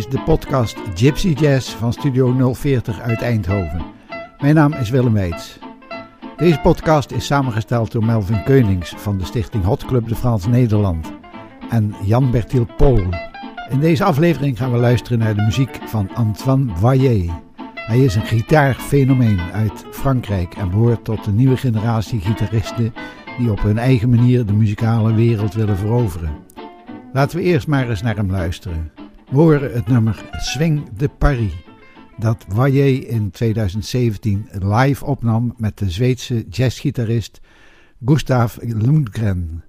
Is de podcast Gypsy Jazz van Studio 040 uit Eindhoven. Mijn naam is Willem Weits. Deze podcast is samengesteld door Melvin Keunings van de stichting Hot Club de Frans Nederland en Jan-Bertil Pol. In deze aflevering gaan we luisteren naar de muziek van Antoine Voyer. Hij is een gitaarfenomeen uit Frankrijk en behoort tot de nieuwe generatie gitaristen die op hun eigen manier de muzikale wereld willen veroveren. Laten we eerst maar eens naar hem luisteren. We het nummer Swing de Paris, dat Voyer in 2017 live opnam met de Zweedse jazzgitarist Gustav Lundgren.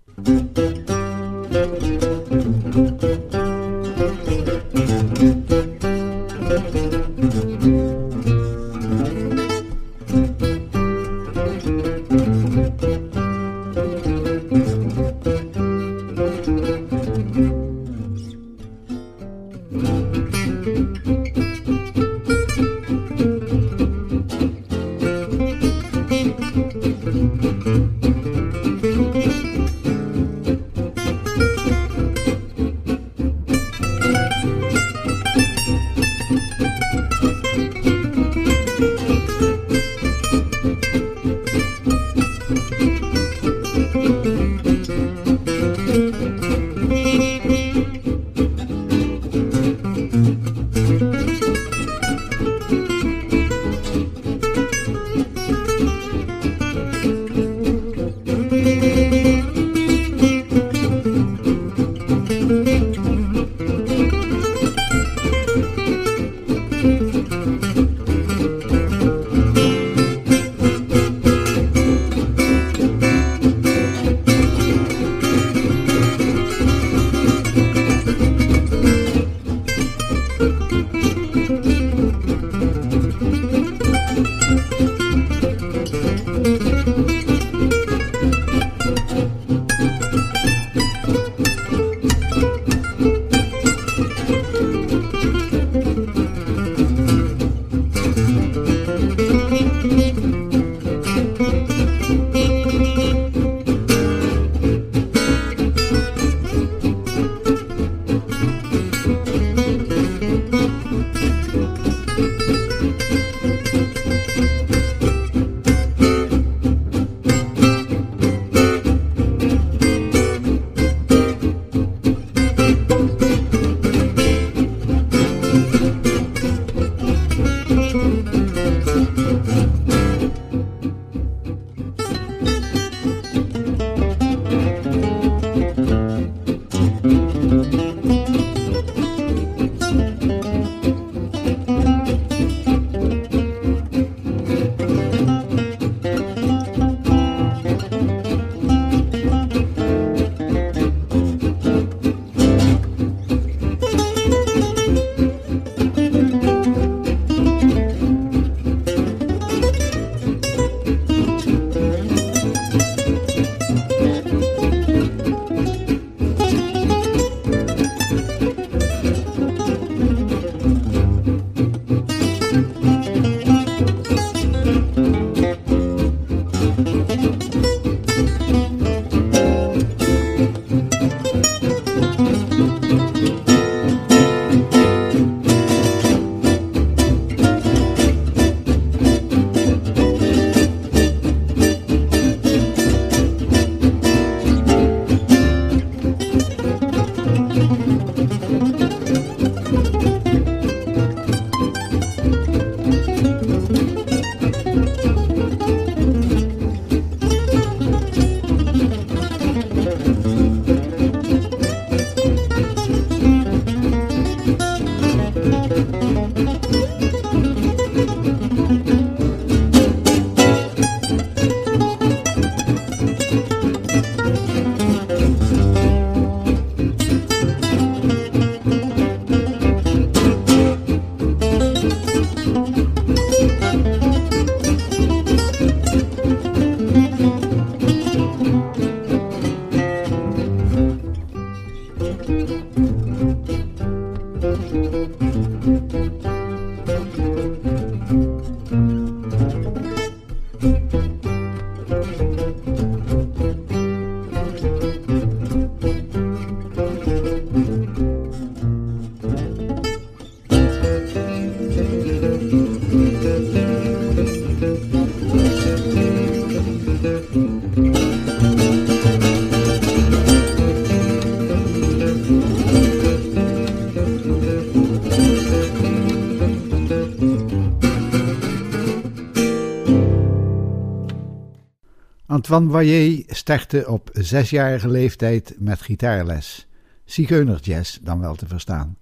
Antoine Voyer startte op zesjarige leeftijd met gitaarles. Zigeunerjazz dan wel te verstaan.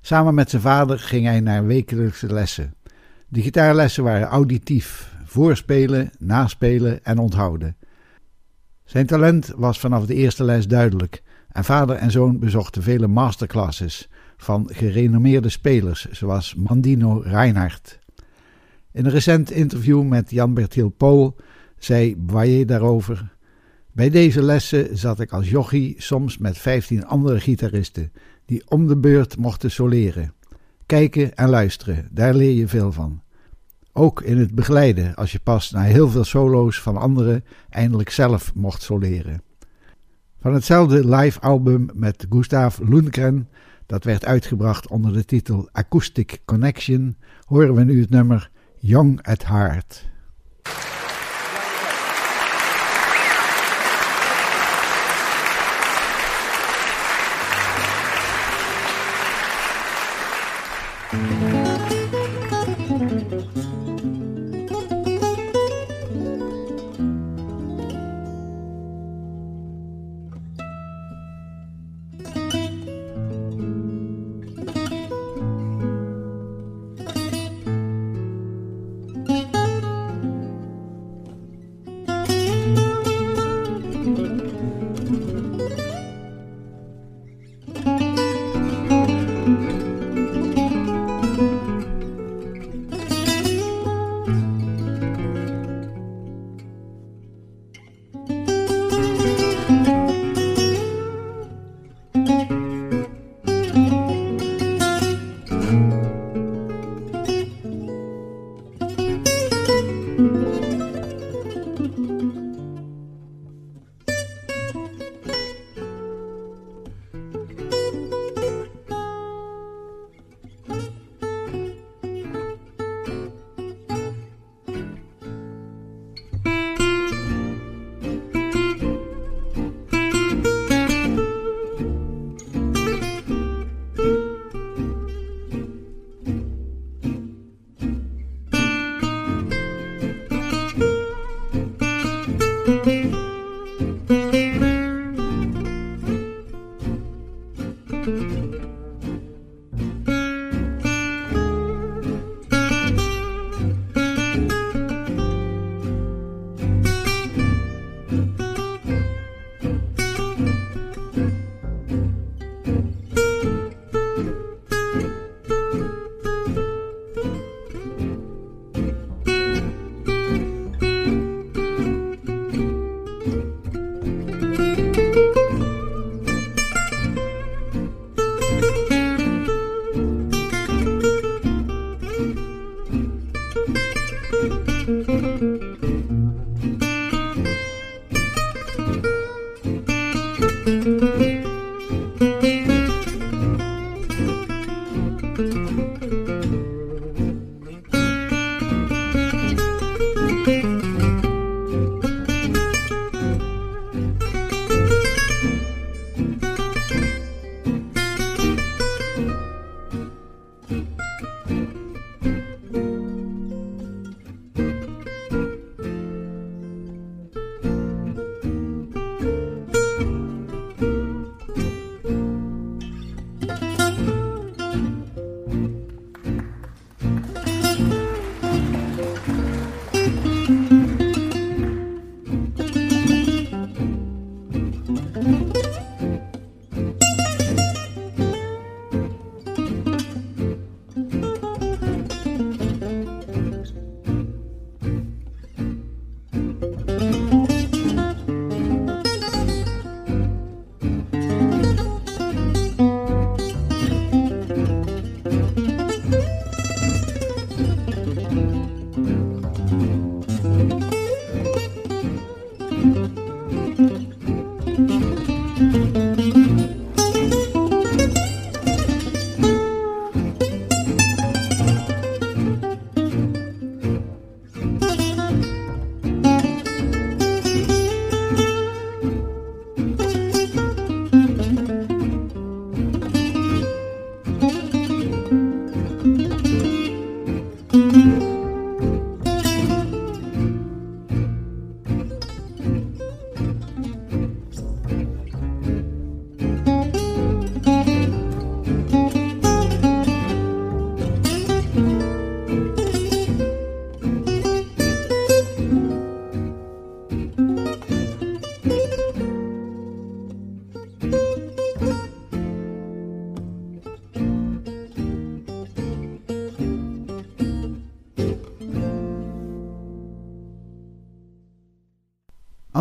Samen met zijn vader ging hij naar wekelijkse lessen. De gitaarlessen waren auditief, voorspelen, naspelen en onthouden. Zijn talent was vanaf de eerste les duidelijk en vader en zoon bezochten vele masterclasses van gerenommeerde spelers zoals Mandino Reinhardt. In een recent interview met Jan-Bertil Pool zei Boyer daarover: Bij deze lessen zat ik als jochie soms met vijftien andere gitaristen die om de beurt mochten soleren. Kijken en luisteren, daar leer je veel van. Ook in het begeleiden, als je pas na heel veel solo's van anderen eindelijk zelf mocht soleren. Van hetzelfde live album met Gustav Lundgren, dat werd uitgebracht onder de titel Acoustic Connection, horen we nu het nummer Young at Heart.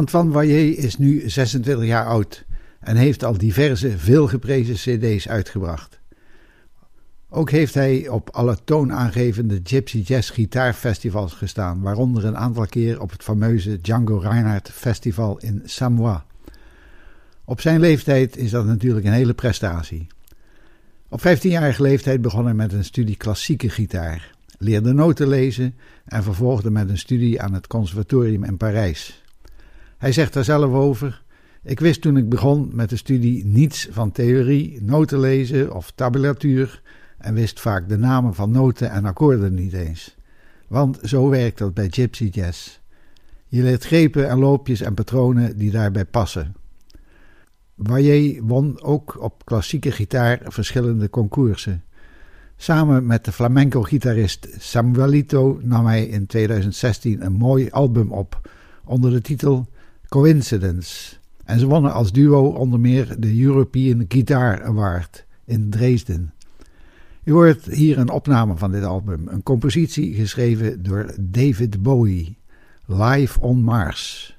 Antoine Wayer is nu 26 jaar oud en heeft al diverse veelgeprezen CD's uitgebracht. Ook heeft hij op alle toonaangevende Gypsy Jazz gitaarfestivals gestaan, waaronder een aantal keer op het fameuze Django Reinhardt Festival in Samoa. Op zijn leeftijd is dat natuurlijk een hele prestatie. Op 15-jarige leeftijd begon hij met een studie klassieke gitaar, leerde noten lezen en vervolgde met een studie aan het conservatorium in Parijs. Hij zegt daar zelf over: Ik wist toen ik begon met de studie niets van theorie, noten lezen of tabulatuur en wist vaak de namen van noten en akkoorden niet eens. Want zo werkt dat bij Gypsy Jazz. Je leert grepen en loopjes en patronen die daarbij passen. Wayer won ook op klassieke gitaar verschillende concoursen. Samen met de flamenco-gitarist Samuelito nam hij in 2016 een mooi album op onder de titel Coincidence. En ze wonnen als duo onder meer de European Guitar Award in Dresden. U hoort hier een opname van dit album, een compositie geschreven door David Bowie, Live on Mars.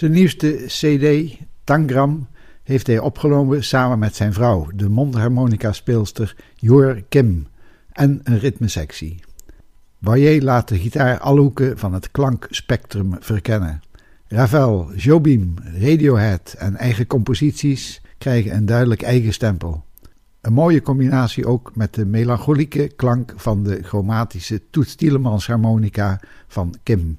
Zijn nieuwste CD, Tangram, heeft hij opgenomen samen met zijn vrouw, de mondharmonica-speelster Jor Kim, en een ritmesectie. Boyer laat de gitaar alle hoeken van het klankspectrum verkennen. Ravel, Jobim, Radiohead en eigen composities krijgen een duidelijk eigen stempel. Een mooie combinatie ook met de melancholieke klank van de chromatische Toets harmonica van Kim.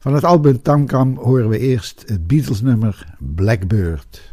Van het album Tangram horen we eerst het Beatles nummer Blackbird.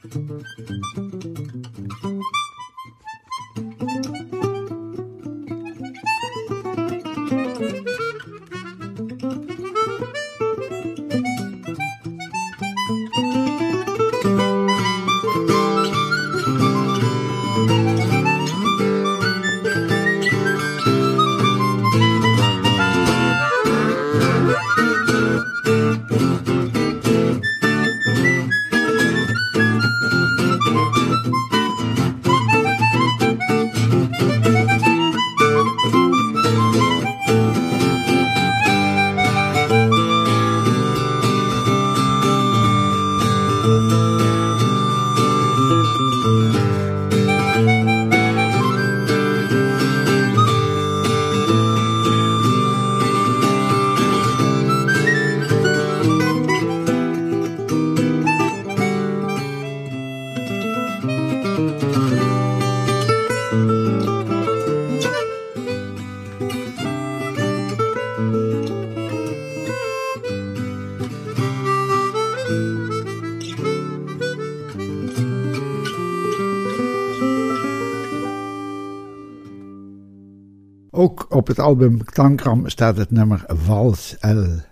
thank you het album Tankram staat het nummer Vals L.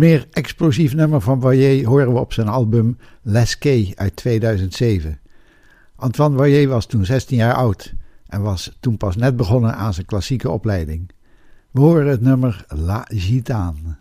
meer explosief nummer van Voyer horen we op zijn album Lesquet uit 2007. Antoine Voyer was toen 16 jaar oud en was toen pas net begonnen aan zijn klassieke opleiding. We horen het nummer La Gitane.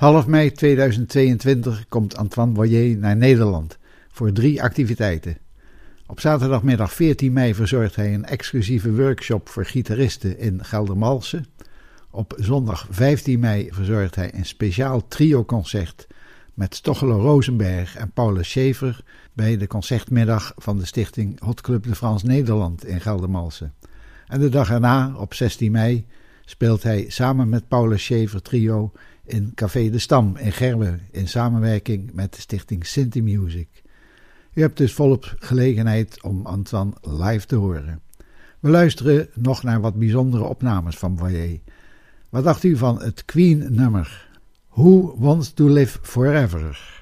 Half mei 2022 komt Antoine Boyer naar Nederland voor drie activiteiten. Op zaterdagmiddag 14 mei verzorgt hij een exclusieve workshop voor gitaristen in Geldermalsen. Op zondag 15 mei verzorgt hij een speciaal trio-concert met Stochelo Rosenberg en Paulus Schaefer bij de concertmiddag van de stichting Hot Club de France Nederland in Geldermalsen. En de dag erna, op 16 mei, speelt hij samen met Paulus Schaefer trio in Café de Stam in Gerwen in samenwerking met de stichting Sinti Music. U hebt dus volop gelegenheid om Antoine live te horen. We luisteren nog naar wat bijzondere opnames van Voyer. Wat dacht u van het Queen-nummer? Who Wants to Live Forever?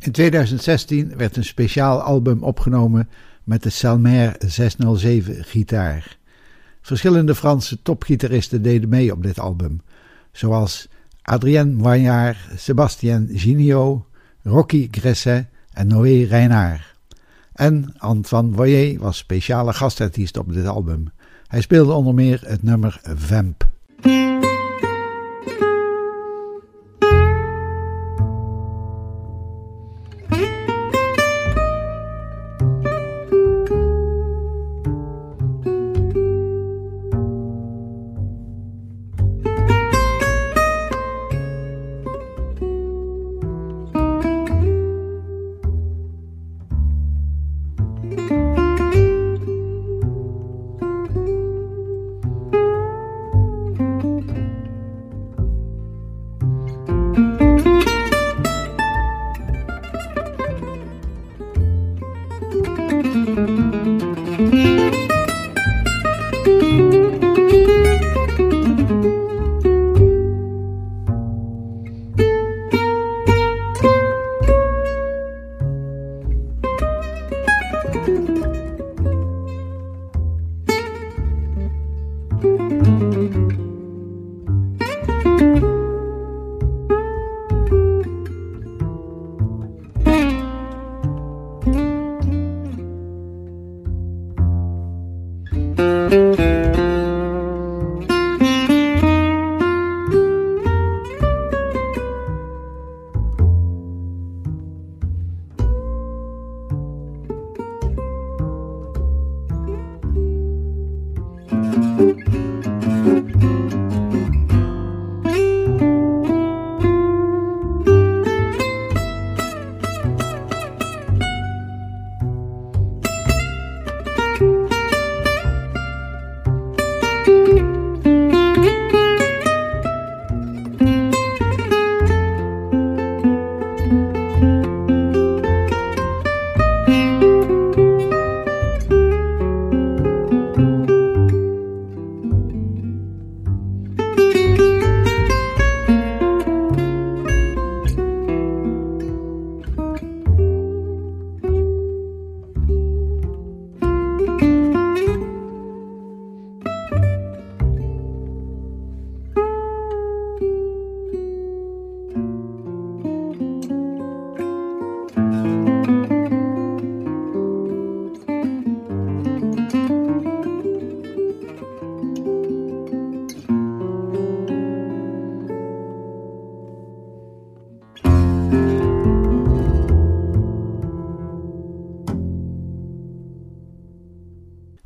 In 2016 werd een speciaal album opgenomen met de Selmer 607 gitaar. Verschillende Franse topgitaristen deden mee op dit album, zoals Adrien Moignard, Sébastien Ginio, Rocky Gresset en Noé Reinard. En Antoine Voyer was speciale gastartiest op dit album. Hij speelde onder meer het nummer Vamp.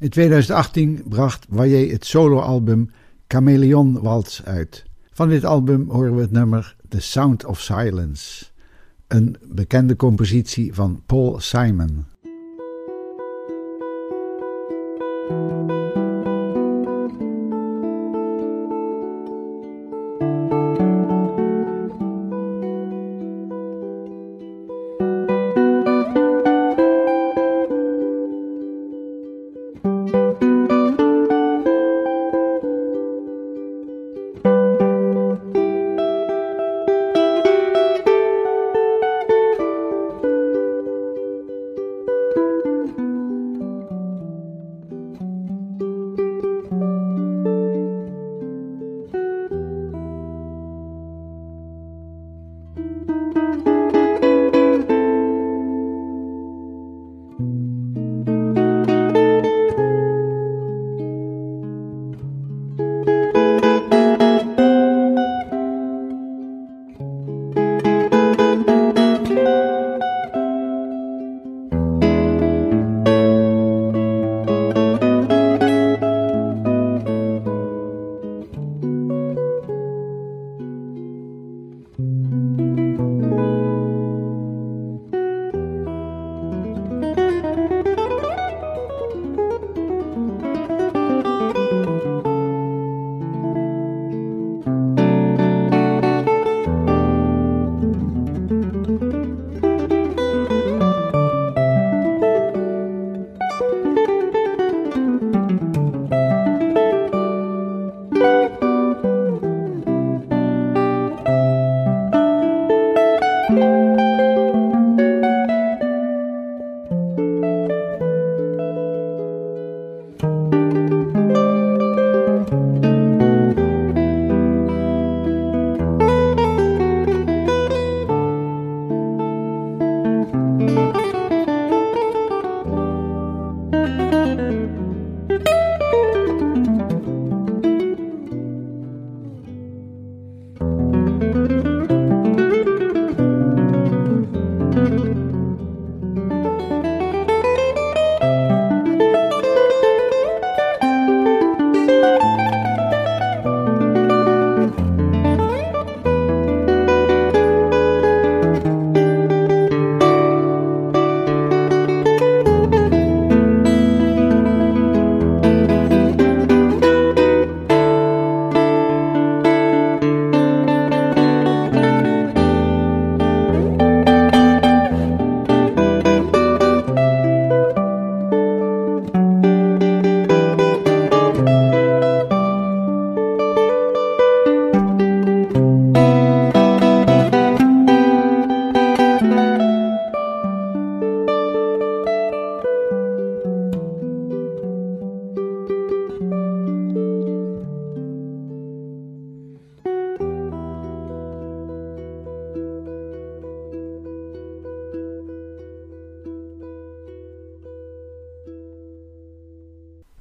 In 2018 bracht Waye het soloalbum Chameleon Waltz uit. Van dit album horen we het nummer The Sound of Silence, een bekende compositie van Paul Simon.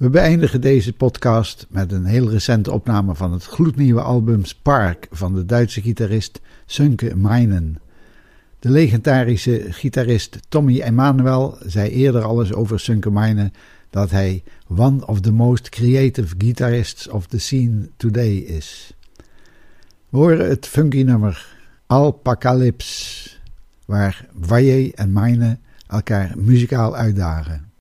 We beëindigen deze podcast met een heel recente opname van het gloednieuwe album Spark van de Duitse gitarist Sönke Meinen. De legendarische gitarist Tommy Emmanuel zei eerder alles over Sönke Meinen dat hij one of the most creative guitarists of the scene today is. We horen het funky nummer Alpacalypse, waar Valle en Meine elkaar muzikaal uitdagen.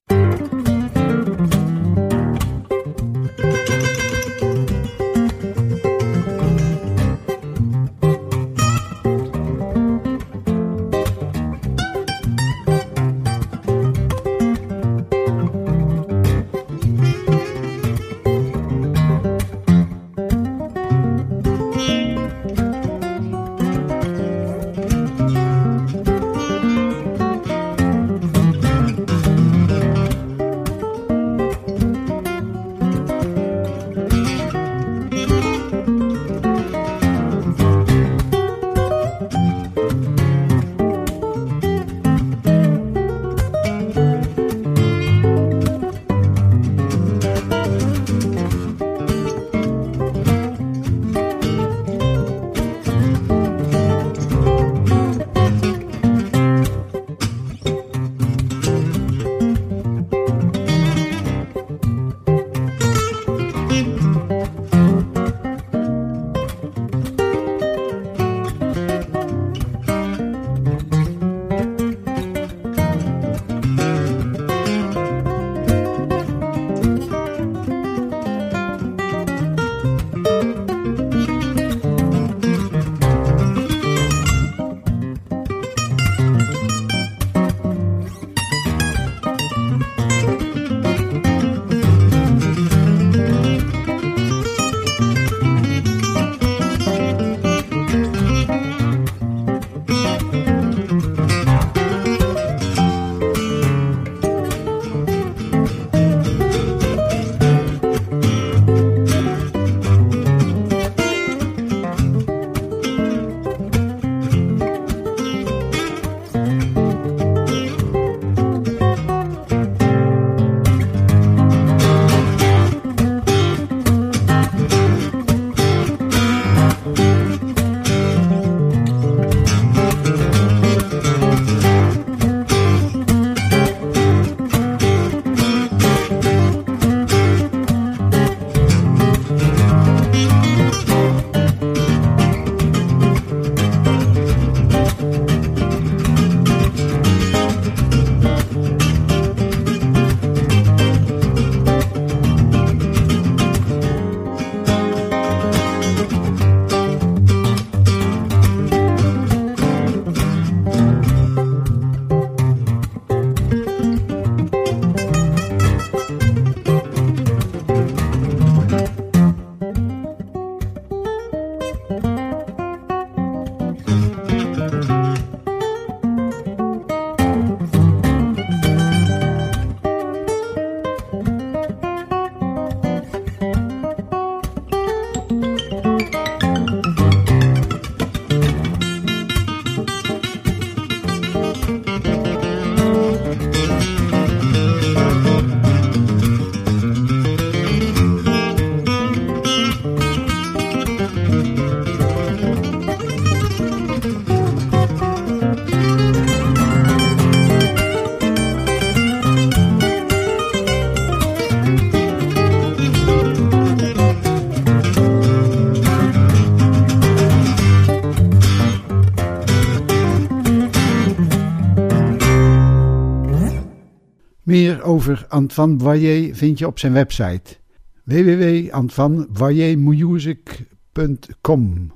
Meer over Antoine Boyer vind je op zijn website www.antoinevoyermusic.com.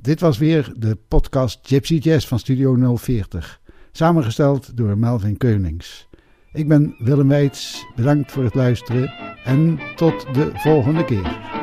Dit was weer de podcast Gypsy Jazz van Studio 040, samengesteld door Melvin Keunings. Ik ben Willem Weits, bedankt voor het luisteren en tot de volgende keer.